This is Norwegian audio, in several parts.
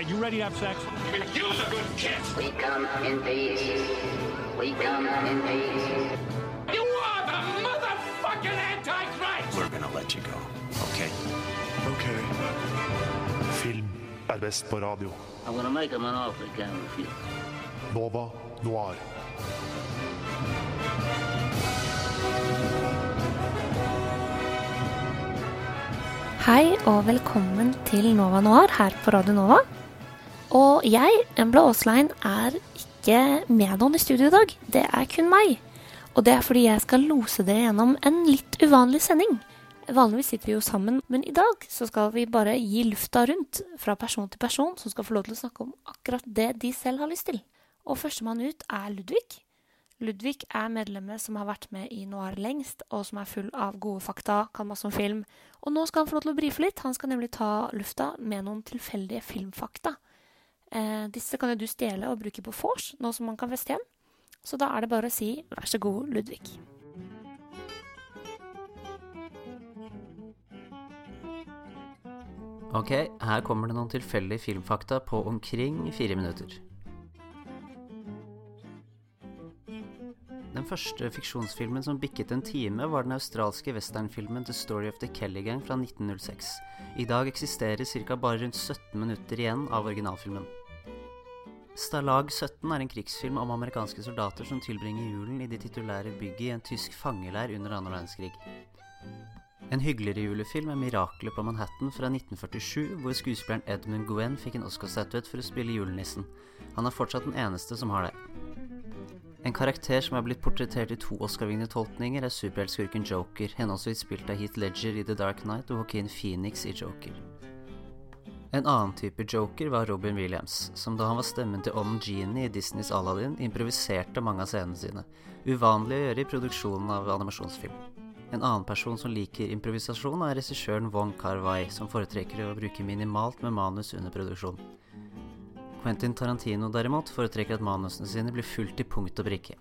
right, you ready to have sex? You's a good kiss. We come in peace. We come in peace. You are the motherfucking Antichrist! We're gonna let you go, okay? Okay. Film er best på radio. I'm gonna make him an offer he can't refuse. Nova Noir. Hei og velkommen til Nova Noir her på Radio Nova. Og jeg, Embla Aaslein, er ikke med noen i studio i dag. Det er kun meg. Og det er fordi jeg skal lose dere gjennom en litt uvanlig sending. Vanligvis sitter vi jo sammen, men i dag så skal vi bare gi lufta rundt fra person til person som skal få lov til å snakke om akkurat det de selv har lyst til. Og førstemann ut er Ludvig. Ludvig er medlemmet som har vært med i Noir lengst, og som er full av gode fakta, kan masse om film. Og nå skal han få lov til å brife litt. Han skal nemlig ta lufta med noen tilfeldige filmfakta. Eh, disse kan jo du stjele og bruke på vors, nå som man kan feste hjem. Så da er det bare å si vær så god, Ludvig. Ok, her kommer det noen tilfeldige filmfakta på omkring fire minutter. Den første fiksjonsfilmen som bikket en time, var den australske westernfilmen The Story of the Kelly Gang fra 1906. I dag eksisterer ca. bare rundt 17 minutter igjen av originalfilmen. Stalag 17 er en krigsfilm om amerikanske soldater som tilbringer julen i det titulære bygget i en tysk fangeleir under annen verdenskrig. En hyggeligere julefilm er 'Miraklet på Manhattan' fra 1947, hvor skuespilleren Edmund Gwen fikk en Oscar-statuett for å spille julenissen. Han er fortsatt den eneste som har det. En karakter som er blitt portrettert i to Oscar-vinnende tolkninger, er superheltskurken Joker, henholdsvis spilt av Heath Ledger i The Dark Knight og Joaquin Phoenix i Joker. En annen type joker var Robin Williams, som da han var stemmen til ånden Genie i Disneys Aladdin, improviserte mange av scenene sine, uvanlig å gjøre i produksjonen av animasjonsfilm. En annen person som liker improvisasjon, er regissøren Wong Kar-wai, som foretrekker å bruke minimalt med manus under produksjon. Quentin Tarantino derimot foretrekker at manusene sine blir fulgt til punkt og prikke.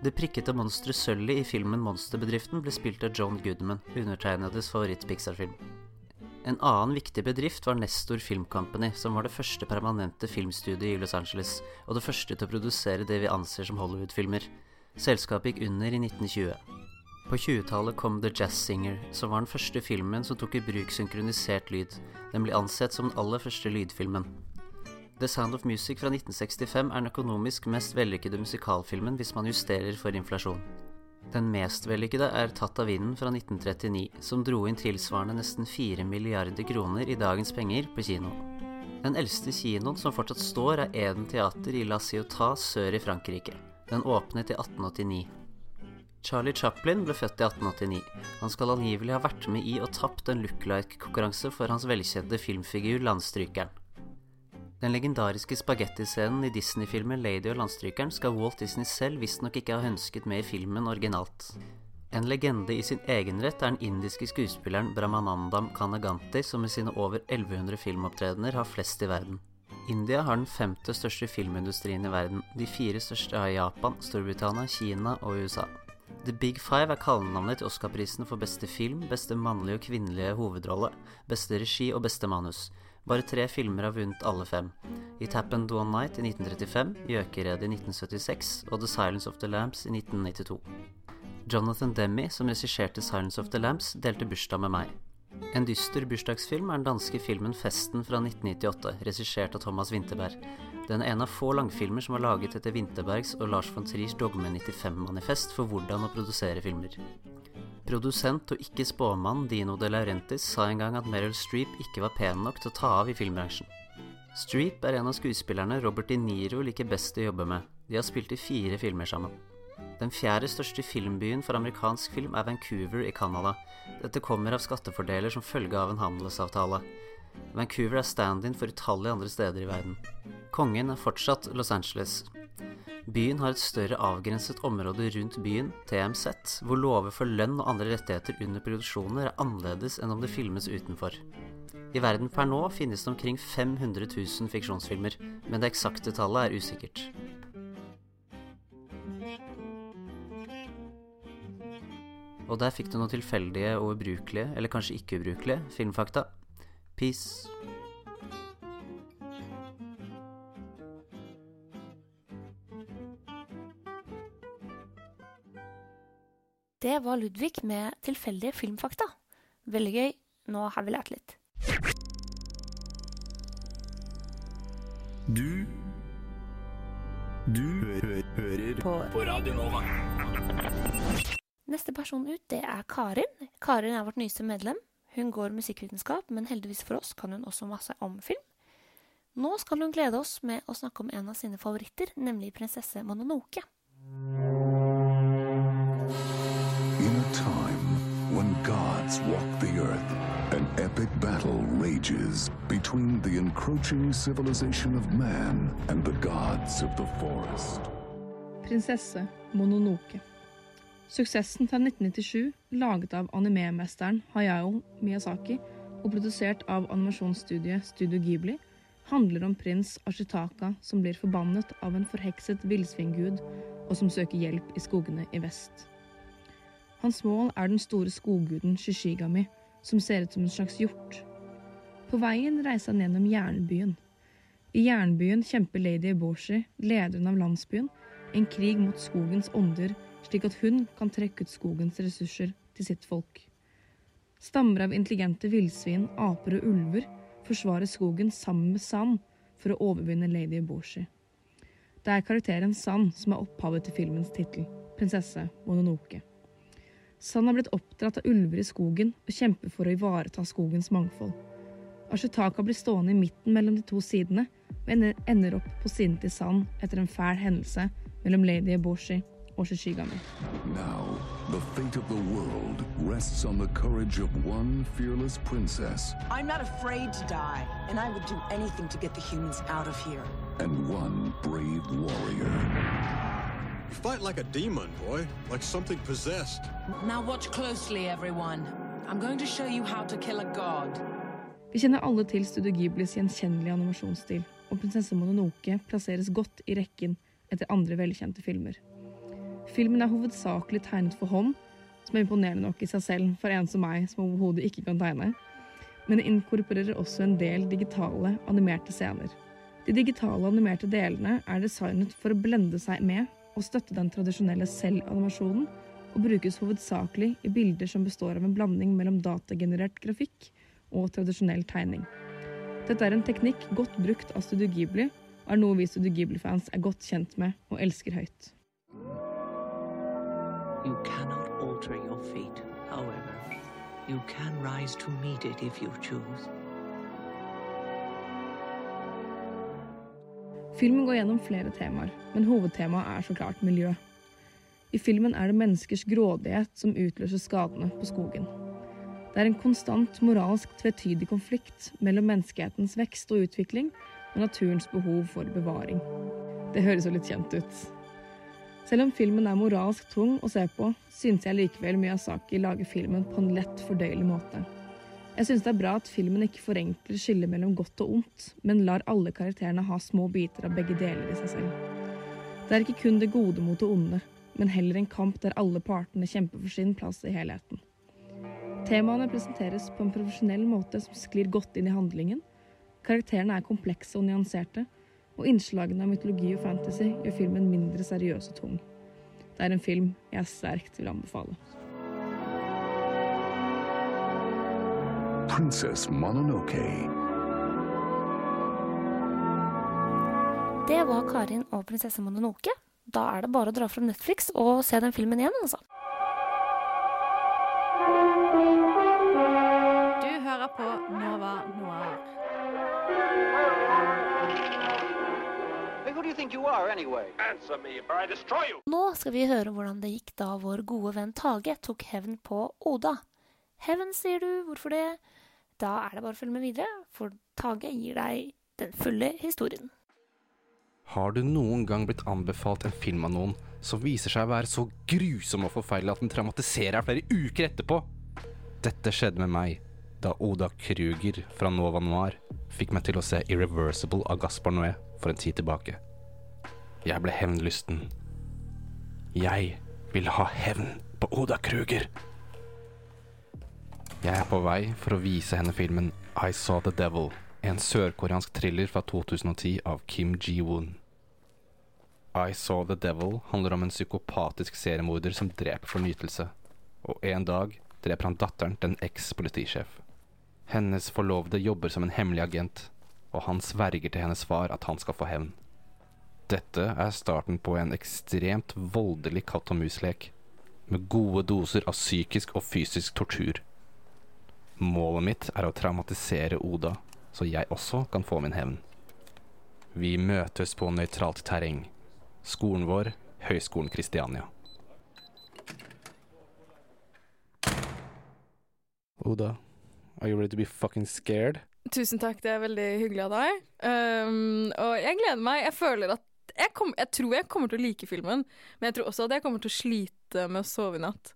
Det prikkete monsteret Sully i filmen Monsterbedriften ble spilt av John Goodman, undertegnedes favoritt-Pixar-film. En annen viktig bedrift var Nestor Film Company, som var det første permanente filmstudiet i Los Angeles, og det første til å produsere det vi anser som Hollywood-filmer. Selskapet gikk under i 1920. På 20-tallet kom The Jazz Singer, som var den første filmen som tok i bruk synkronisert lyd. Den ble ansett som den aller første lydfilmen. The Sound of Music fra 1965 er den økonomisk mest vellykkede musikalfilmen hvis man justerer for inflasjon. Den mest vellykkede er Tatt av vinden fra 1939, som dro inn tilsvarende nesten 4 milliarder kroner i dagens penger på kino. Den eldste kinoen som fortsatt står, er Eden teater i La Ciotat sør i Frankrike. Den åpnet i 1889. Charlie Chaplin ble født i 1889. Han skal angivelig ha vært med i og tapt en look-like-konkurranse for hans velkjente filmfigur Landstrykeren. Den legendariske spagettiscenen i Disney-filmen Lady og Landstrykeren skal Walt Disney selv visstnok ikke ha ønsket med i filmen originalt. En legende i sin egen rett er den indiske skuespilleren Brahmanandam Kanaganti, som med sine over 1100 filmopptredener har flest i verden. India har den femte største filmindustrien i verden. De fire største er Japan, Storbritannia, Kina og USA. The Big Five er kallenavnet til Oscar-prisen for beste film, beste mannlige og kvinnelige hovedrolle, beste regi og beste manus. Bare tre filmer har vunnet alle fem. It Happened One Night i 1935, Gjøkeredet i 1976 og The Silence of the Lambs i 1992. Jonathan Demme, som regisserte Silence of the Lambs, delte bursdag med meg. En dyster bursdagsfilm er den danske filmen Festen fra 1998, regissert av Thomas Winterberg. Den er en av få langfilmer som er laget etter Winterbergs og Lars von Triers Dogme 95-manifest for hvordan å produsere filmer. Produsent og ikke spåmann Dino De Laurentis sa en gang at Meryl Streep ikke var pen nok til å ta av i filmbransjen. Streep er en av skuespillerne Robert De Niro liker best å jobbe med. De har spilt i fire filmer sammen. Den fjerde største filmbyen for amerikansk film er Vancouver i Canada. Dette kommer av skattefordeler som følge av en handelsavtale. Vancouver er stand-in for utallige andre steder i verden. Kongen er fortsatt Los Angeles. Byen har et større avgrenset område rundt byen, TMZ, hvor lover for lønn og andre rettigheter under produksjoner er annerledes enn om det filmes utenfor. I verden per nå finnes det omkring 500 000 fiksjonsfilmer, men det eksakte tallet er usikkert. Og der fikk du noen tilfeldige og ubrukelige, eller kanskje ikke ubrukelige, filmfakta. Peace. Det var Ludvig med tilfeldige filmfakta. Veldig gøy. Nå har vi lært litt. Du Du hø hører på. Radio Nova. Neste person ut, det er Karin. Karin er vårt nyeste medlem. Hun går musikkvitenskap, men heldigvis for oss kan hun også masse om film. Nå skal hun glede oss med å snakke om en av sine favoritter, nemlig prinsesse Mononoke. In a time when gods walk the earth, an epic battle rages between the encroaching civilization of man and the gods of the forest. Prinsesse Mononoke. Suksessen fra 1997, laget av animemesteren Hayao Miyazaki og produsert av animasjonsstudiet Studio Ghibli, handler om prins Ashitaka som blir forbannet av en forhekset villsvingud og som søker hjelp i skogene i vest. Hans mål er den store skogguden Shishigami, som ser ut som en slags hjort. På veien reiser han gjennom jernbyen. I jernbyen kjemper lady Eboshi, lederen av landsbyen, en krig mot skogens ånder, slik at hun kan trekke ut skogens ressurser til sitt folk. Stammer av intelligente villsvin, aper og ulver forsvarer skogen sammen med Sand for å overvinne lady Eboshi. Det er karakteren Sand som er opphavet til filmens tittel, prinsesse Mononoke. Sand har blitt oppdratt av ulver i skogen og kjemper for å ivareta skogens mangfold. Ashitaka blir stående i midten mellom de to sidene, og ender- ender opp på siden til Sand etter en fæl hendelse mellom lady Eboshi og Shishigami. Now, the fate of the world rests on the courage of one fearless princess I'm not afraid to die, and I would do anything to get the humans out of here. and one brave warrior. Fight like a demon, boy. Like something possessed. Now watch closely, everyone. I'm going to show you how to kill a god. Vi kjenner alle til Studio Ghiblis gjenkjennelige animasjonsstil, og prinsesse Mononoke plasseres godt i rekken etter andre velkjente filmer. Filmen er hovedsakelig tegnet for hånd, som er imponerende nok i seg selv for en som meg, som overhodet ikke kan tegne, men det inkorporerer også en del digitale, animerte scener. De digitale animerte delene er designet for å blende seg med og støtte den tradisjonelle selv-animasjonen, og brukes hovedsakelig i bilder som består av en blanding mellom datagenerert grafikk og tradisjonell tegning. Dette er en teknikk godt brukt av Studio Ghibli, og er noe vi Studio Ghibli-fans er godt kjent med og elsker høyt. You cannot alter your fate, however. You can rise to meet it if you choose. Filmen går gjennom flere temaer, men hovedtemaet er så klart miljø. I filmen er det menneskers grådighet som utløser skadene på skogen. Det er en konstant moralsk tvetydig konflikt mellom menneskehetens vekst og utvikling og naturens behov for bevaring. Det høres jo litt kjent ut. Selv om filmen er moralsk tung å se på, synes jeg likevel Miyazaki lager filmen på en lett fordøyelig måte. Jeg synes det er bra at filmen ikke forenkler skillet mellom godt og ondt, men lar alle karakterene ha små biter av begge deler i seg selv. Det er ikke kun det gode mot det onde, men heller en kamp der alle partene kjemper for sin plass i helheten. Temaene presenteres på en profesjonell måte som sklir godt inn i handlingen. Karakterene er komplekse og nyanserte, og innslagene av mytologi og fantasy gjør filmen mindre seriøs og tung. Det er en film jeg sterkt vil anbefale. Princess Mononoke. Det var Karin og prinsesse Mononoke. Da er det bare å dra fram Netflix og se den filmen igjen, altså. Du hører på Nova Noir. Hey, who do you think you are, anyway? Answer me, or I destroy you! Nå skal vi høre hvordan det gikk da vår gode venn Tage tok hevn på Oda. Hevn, sier du, hvorfor det? Da er det bare å følge med videre, for Tage gir deg den fulle historien. Har du noen gang blitt anbefalt en film av noen som viser seg å være så grusom og forferdelig at den traumatiserer deg flere uker etterpå? Dette skjedde med meg da Oda Kruger fra Nova Noir fikk meg til å se Irreversible av Gaspar Noé for en tid tilbake. Jeg ble hevnlysten. Jeg vil ha hevn på Oda Kruger. Jeg er på vei for å vise henne filmen I Saw The Devil, en sørkoreansk thriller fra 2010 av Kim Ji-woon. I Saw The Devil handler om en psykopatisk seriemorder som dreper for nytelse. og en dag dreper han datteren til en eks-politisjef. Hennes forlovede jobber som en hemmelig agent, og han sverger til hennes far at han skal få hevn. Dette er starten på en ekstremt voldelig katt og mus-lek, med gode doser av psykisk og fysisk tortur. Målet mitt er å traumatisere Oda, så jeg også kan få min hevn. Vi møtes på nøytralt terreng. Skolen vår, Høgskolen Kristiania. Oda, are you ready to be fucking scared? Tusen takk, det er veldig hyggelig av deg. Um, og jeg gleder meg. Jeg føler at jeg, kom, jeg tror jeg kommer til å like filmen, men jeg tror også at jeg kommer til å slite med å sove i natt.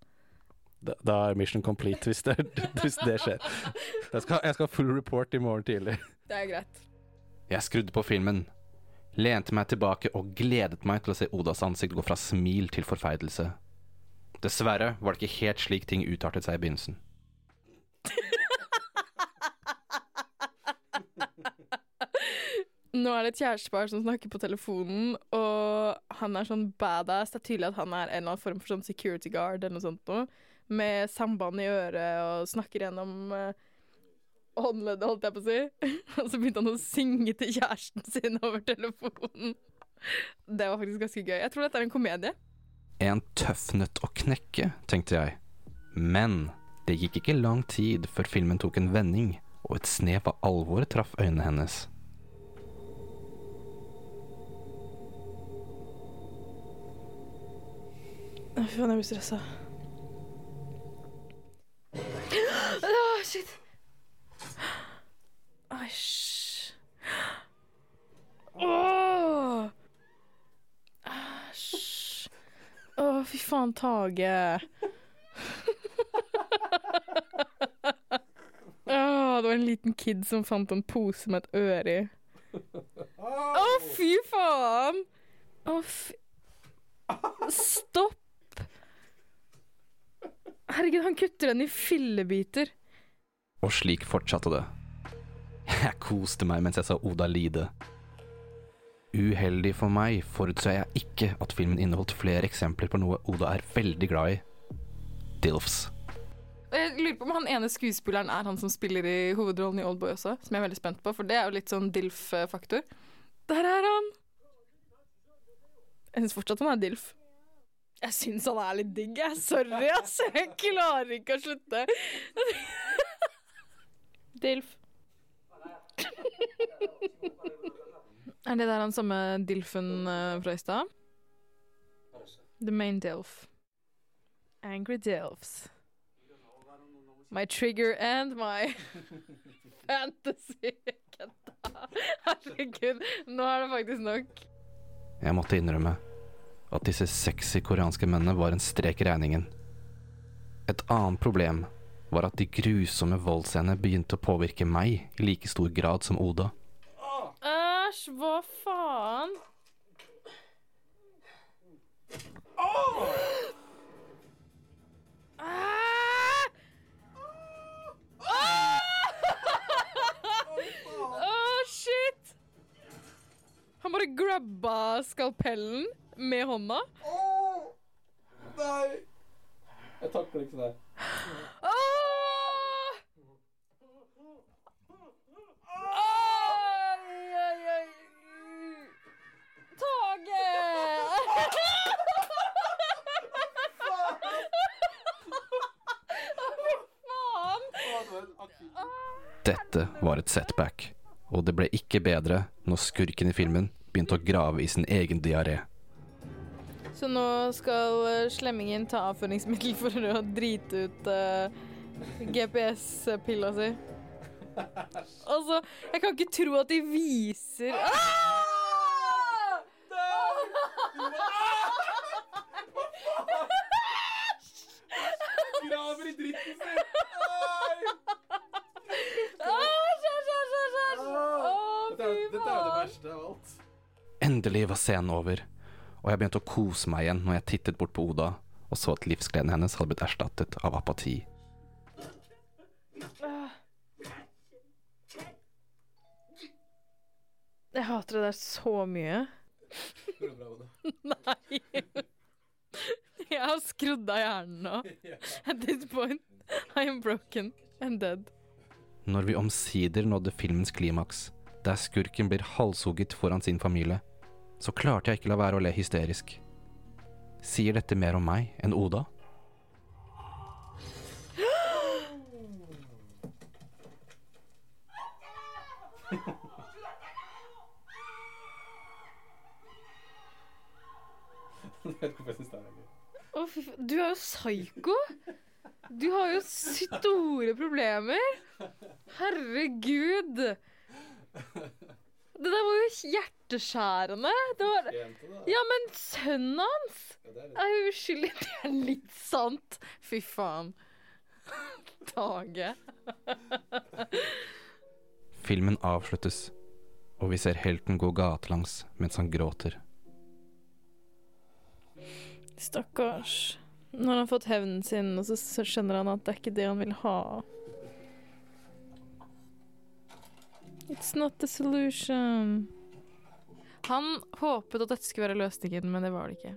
Da, da er mission complete, hvis det, hvis det skjer. Jeg skal, jeg skal ha full report i morgen tidlig. Det er greit. Jeg skrudde på filmen, lente meg tilbake og gledet meg til å se Odas ansikt gå fra smil til forferdelse. Dessverre var det ikke helt slik ting utartet seg i begynnelsen. Nå er det et kjærestepar som snakker på telefonen, og han er sånn badass. Det er tydelig at han er en eller annen form for sånn security guard eller noe sånt noe. Med samband i øret og snakker gjennom uh, håndleddet, holdt jeg på å si. og så begynte han å synge til kjæresten sin over telefonen. Det var faktisk ganske gøy. Jeg tror dette er en komedie. En tøff nøtt å knekke, tenkte jeg. Men det gikk ikke lang tid før filmen tok en vending, og et snev av alvor traff øynene hennes. Fy faen, jeg blir stressa. Shit. Æsj. Åh. Æsj. Å, fy faen, Tage. Åh, det var en liten kid som fant en pose med et øre i. Å, fy faen! Å, fy Stopp! Herregud, han kutter den i fillebiter. Og slik fortsatte det. Jeg koste meg mens jeg så Oda lide. Uheldig for meg forutså jeg ikke at filmen inneholdt flere eksempler på noe Oda er veldig glad i. Dilfs. Jeg lurer på om han ene skuespilleren er han som spiller i hovedrollen i Oldboy også, som jeg er veldig spent på, for det er jo litt sånn Dilf-faktor. Der er han! Jeg syns fortsatt han er Dilf. Jeg syns han er litt digg, jeg. Sorry, ass. Jeg klarer ikke å slutte. Dilf. er det der han samme Dilfen uh, fra i stad? The main Dilf. Angry Dilfs. My trigger and my fantasy. Herregud, nå er det faktisk nok. Jeg måtte innrømme at disse sexy koreanske mennene var en strek i regningen. Et annet problem var at de grusomme voldsscenene begynte å påvirke meg i like stor grad som Oda. Æsj, hva faen? Ah! Ah! Åh, shit! Han bare grabba skalpellen med hånda. Nei! Jeg takler ikke det. Dette var et setback, og det ble ikke bedre når skurken i filmen begynte å grave i sin egen diaré. Så nå skal eh, slemmingen ta avføringsmiddel for å drite ut uh, GPS-pilla si. Altså, jeg kan ikke tro at de viser ah! Graver i dritten sin! Æsj, æsj, æsj, æsj, æsj! Å, fy faen. verste av alt. Endelig var scenen over, og jeg begynte å kose meg igjen når jeg tittet bort på Oda og så at livsgleden hennes hadde blitt erstattet av apati. Jeg hater det der så mye. Nei. Jeg har skrudd av hjernen nå. At this point, I am broken and dead. Når vi omsider nådde filmens klimaks, der skurken blir halshugget foran sin familie, så klarte jeg ikke la være å le hysterisk. Sier dette mer om meg enn Oda? Å, fy faen. Du er jo psyko! Du har jo store problemer. Herregud. Det der var jo hjerteskjærende. Det var... Ja, men sønnen hans er jo uskyldig. Det er litt sant. Fy faen. Tage. Filmen avsluttes, og vi ser helten gå gatelangs mens han gråter. Stakkars. Nå har han fått hevnen sin, og så så skjønner han at det er ikke det han vil ha. It's not the solution. Han håpet at dette skulle være løsningen, men det var det ikke.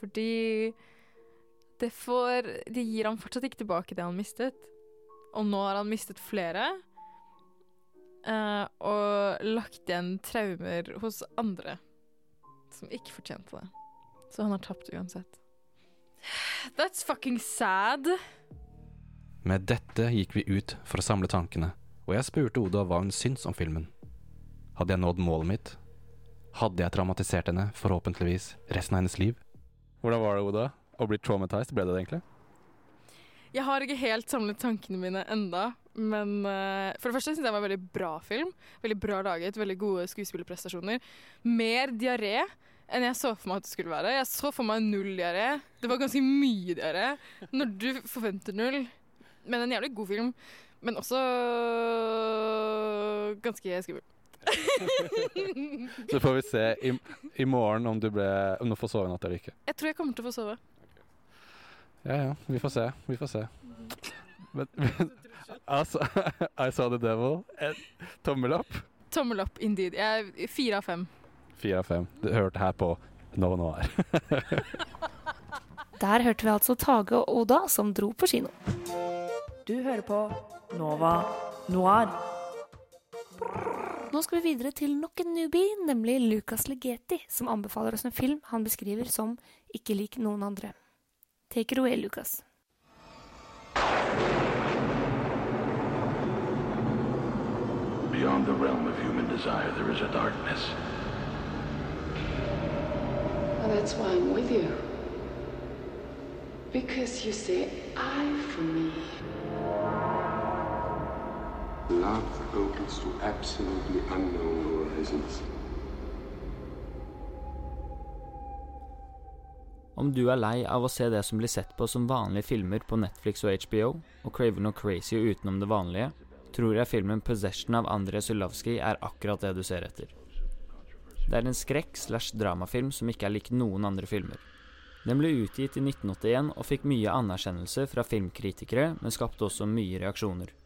Fordi det får Det gir ham fortsatt ikke tilbake det han mistet. Og nå har han mistet flere. eh, og lagt igjen traumer hos andre som ikke fortjente det. Så han har tapt uansett. That's fucking sad. Med dette gikk vi ut for å samle tankene, og jeg spurte Oda hva hun syntes om filmen. Hadde jeg nådd målet mitt? Hadde jeg traumatisert henne, forhåpentligvis, resten av hennes liv? Hvordan var det, Oda? Å bli traumatized, ble det det egentlig? Jeg har ikke helt samlet tankene mine enda, men uh, for det første syns jeg det var en veldig bra film. Veldig bra laget, veldig gode skuespillerprestasjoner. Mer diaré enn jeg så for meg at det skulle være. Jeg så for meg null diaré. Det var ganske mye diaré når du forventer null. Men en jævlig god film. Men også ganske skummel. Så får vi se i, i morgen om du, ble, om du får sove i natt eller ikke. Jeg tror jeg kommer til å få sove. Ja ja, vi får se. Vi får se. Men, men altså, I saw the devil. En tommel opp. Tommel opp, indeed. Jeg er Fire av fem. Fire av fem. Du hørte her på Nova Noir. Der hørte vi altså Tage og Oda som dro på kino. Du hører på Nova Noir. Nå skal vi videre til nok en newbie, nemlig Lucas Legeti, som anbefaler oss en film han beskriver som ikke lik noen andre. Take it away, Lucas. Beyond the realm of human desire, there is a darkness. Well, that's why I'm with you. Because you say I for me. Love opens to absolutely unknown horizons. Om du er lei av å se det som blir sett på som vanlige filmer på Netflix og HBO, og craver noe crazy utenom det vanlige, tror jeg filmen 'Possession' av André Zulavsky er akkurat det du ser etter. Det er en skrekk slash dramafilm som ikke er lik noen andre filmer. Den ble utgitt i 1981 og fikk mye anerkjennelse fra filmkritikere, men skapte også mye reaksjoner.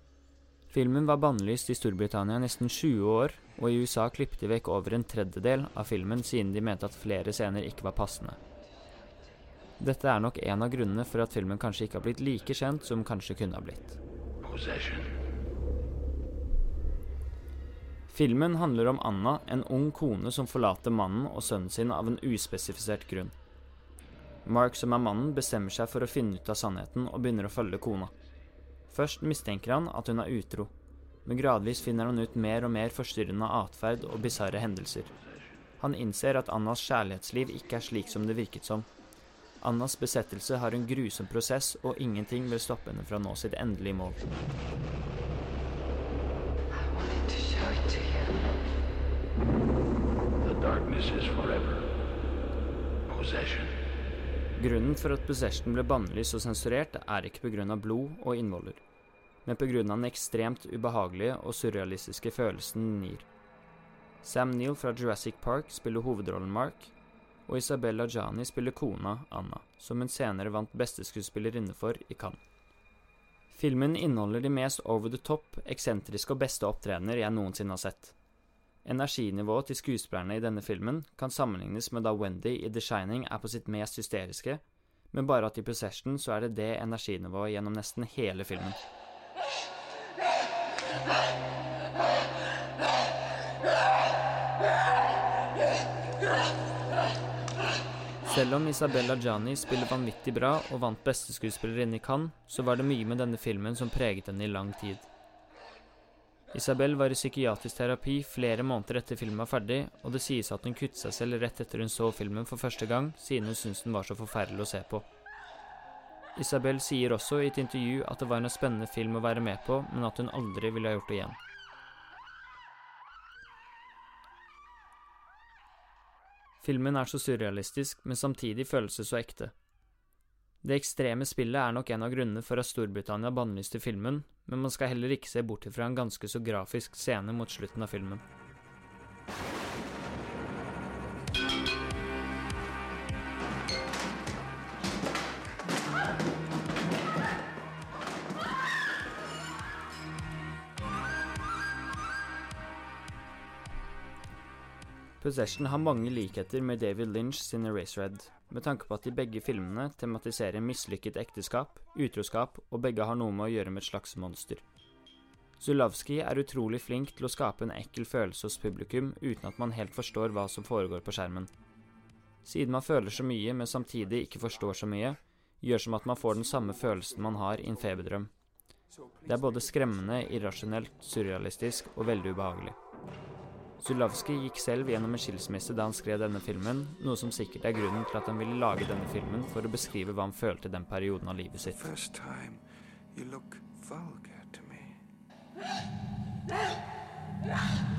Filmen var bannlyst i Storbritannia nesten 20 år, og i USA klippet de vekk over en tredjedel av filmen siden de mente at flere scener ikke var passende. Dette er nok en av grunnene for at filmen kanskje ikke har blitt like kjent som kanskje kunne ha blitt. Filmen handler om Anna, en ung kone som forlater mannen og sønnen sin av en uspesifisert grunn. Mark, som er mannen, bestemmer seg for å finne ut av sannheten og begynner å følge kona. Først mistenker han at hun er utro, men gradvis finner han ut mer og mer forstyrrende atferd og bisarre hendelser. Han innser at Annas kjærlighetsliv ikke er slik som det virket som. Annas besettelse har en grusom prosess, og ingenting vil stoppe henne fra å nå sitt endelige mål. To show it to you. The darkness is forever. Possession. Grunnen for at Possession ble bannlyst og sensurert, er ikke pga. blod og innvoller, men pga. den ekstremt ubehagelige og surrealistiske følelsen den gir. Sam Neill fra Jurassic Park spiller hovedrollen Mark, og Isabella Gianni spiller kona, Anna, som hun senere vant beste skuespillerinne for i Cannes. Filmen inneholder de mest over the top, eksentriske og beste opptredener jeg noensinne har sett. Energinivået til skuespillerne i denne filmen kan sammenlignes med da Wendy i The Shining er på sitt mest hysteriske, men bare at i Possession så er det det energinivået gjennom nesten hele filmen. Selv om Isabella Gianni spiller vanvittig bra og vant beste skuespillerinne i Cannes, så var det mye med denne filmen som preget henne i lang tid. Isabel var i psykiatrisk terapi flere måneder etter filmen var ferdig, og det sies at hun kuttet seg selv rett etter hun så filmen for første gang, siden hun syntes den var så forferdelig å se på. Isabel sier også i et intervju at det var en spennende film å være med på, men at hun aldri ville ha gjort det igjen. Filmen er så surrealistisk, men samtidig føles det så ekte. Det ekstreme spillet er nok en av grunnene for at Storbritannia bannlyste filmen, men man skal heller ikke se bort ifra en ganske så grafisk scene mot slutten av filmen. Possession har mange likheter med David Lynch sin Eraserhead, med tanke på at de begge filmene tematiserer mislykket ekteskap, utroskap, og begge har noe med å gjøre med et slags monster. Zulawski er utrolig flink til å skape en ekkel følelse hos publikum uten at man helt forstår hva som foregår på skjermen. Siden man føler så mye, men samtidig ikke forstår så mye, gjør som at man får den samme følelsen man har i en feberdrøm. Det er både skremmende, irrasjonelt, surrealistisk og veldig ubehagelig. Zulavsky gikk selv gjennom en skilsmisse da han skrev denne filmen, noe som sikkert er grunnen til at han ville lage denne filmen for å beskrive hva han følte i den perioden av livet sitt. First time you look vulgar to me.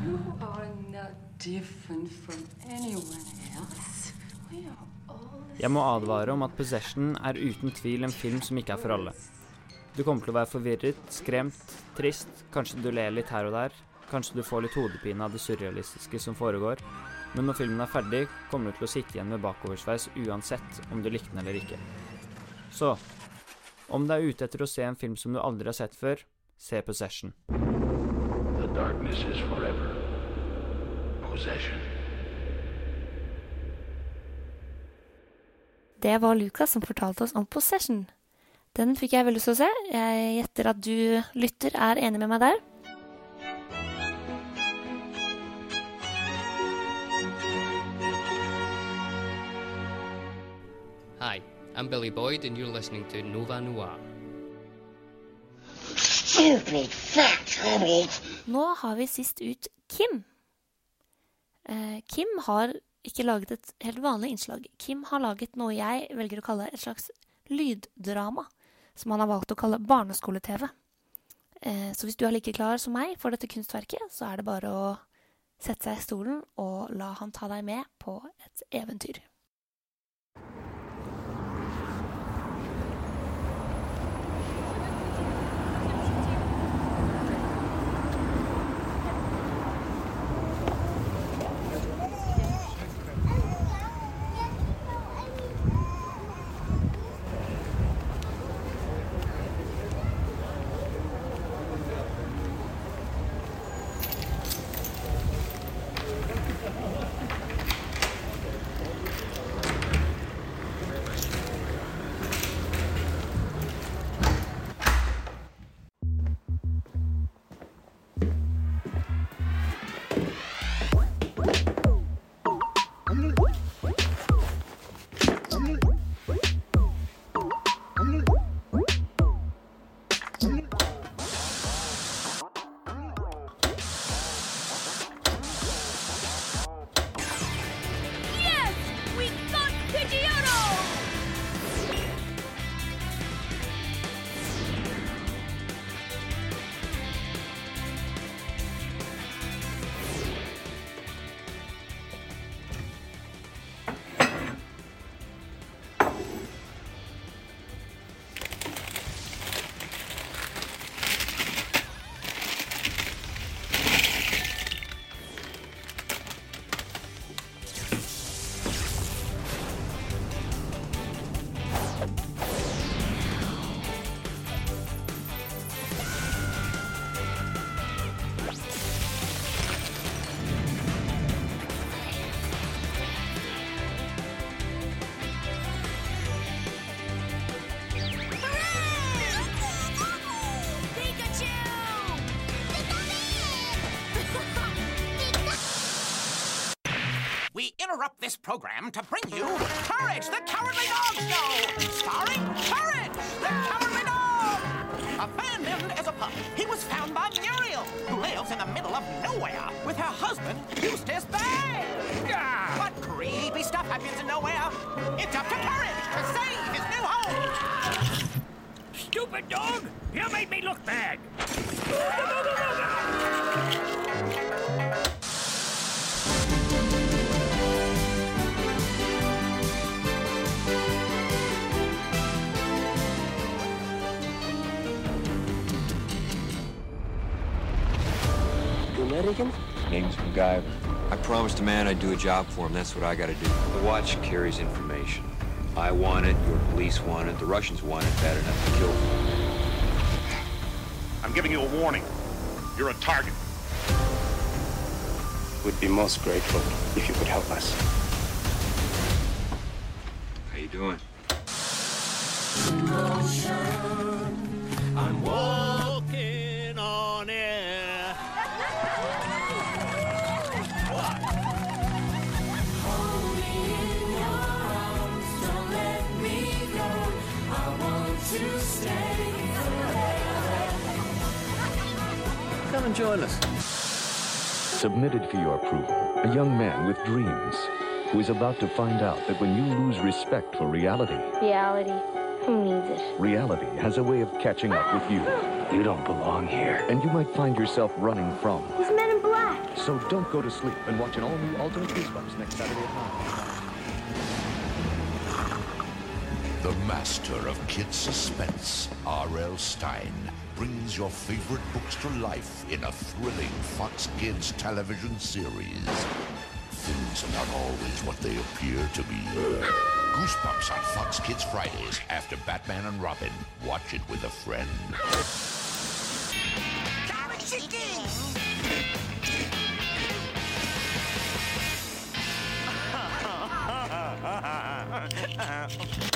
You are not different from anyone else. We are Jeg må advare om at Possession er uten tvil en film som ikke er for alle. Du kommer til å være forvirret, skremt, trist, kanskje du ler litt her og der, kanskje du får litt hodepine av det surrealistiske som foregår, men når filmen er ferdig, kommer du til å sitte igjen med bakoversveis uansett om du likte den eller ikke. Så om du er ute etter å se en film som du aldri har sett før, se Possession. The darkness is forever. Possession. Det var Lucas som fortalte oss om Possession. Den fikk jeg veldig lyst til å se. Jeg gjetter at du lytter er enig med meg der. I'm Billy Boyd, and you're listening to Nova Noir. stupid fat hobbit. Nå har vi sist ut Kim. Eh, Kim har ikke laget et helt vanlig innslag. Kim har laget noe jeg velger å kalle et slags lyddrama, som han har valgt å kalle barneskole-TV. Eh, så hvis du er like klar som meg for dette kunstverket, så er det bare å sette seg i stolen og la han ta deg med på et eventyr. Program to bring you Courage, the Cowardly Dog Show, starring Courage, the Cowardly Dog. Abandoned as a pup, he was found by Muriel, who lives in the middle of nowhere with her husband, Eustace Bay. What creepy stuff happens in nowhere? It's up to Courage to save his new home. Stupid dog! You made American? Name's MacGyver. I promised a man I'd do a job for him. That's what I gotta do. The watch carries information. I want it, your police want it, the Russians want it bad enough to kill me. I'm giving you a warning. You're a target. We'd be most grateful if you could help us. How you doing? Join us. Submitted for your approval, a young man with dreams who is about to find out that when you lose respect for reality, Reality. Who needs it? reality has a way of catching up with you. You don't belong here. And you might find yourself running from. He's men in black. So don't go to sleep and watch an all-new alternate Goosebumps next Saturday at 9. The master of kid suspense, R.L. Stein, brings your favorite books to life in a thrilling Fox Kids television series. Things are not always what they appear to be. Goosebumps on Fox Kids Fridays after Batman and Robin. Watch it with a friend.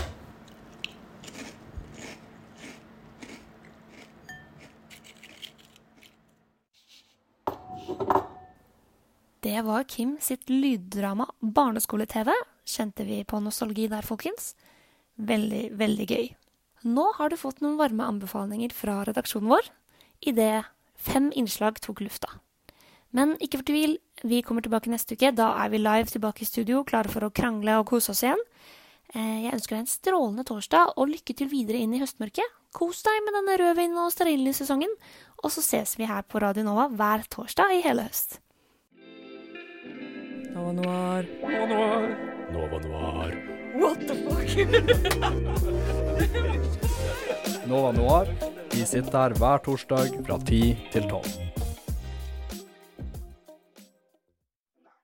Det var Kim sitt lyddrama Barneskole-TV. Kjente vi på nostalgi der, folkens? Veldig, veldig gøy. Nå har du fått noen varme anbefalinger fra redaksjonen vår idet fem innslag tok lufta. Men ikke fortvil, vi kommer tilbake neste uke. Da er vi live tilbake i studio, klare for å krangle og kose oss igjen. Eh, Jeg ønsker deg en strålende torsdag, og lykke til videre inn i høstmørket. Kos deg med denne rødvin- og stearinlyssesongen, og så ses vi her på Radio Nova hver torsdag i hele høst. Nova Noir. Nova Noir. Nova Noir. What the fuck? Nova Noir. Vi sitter her hver torsdag fra 10 til 12.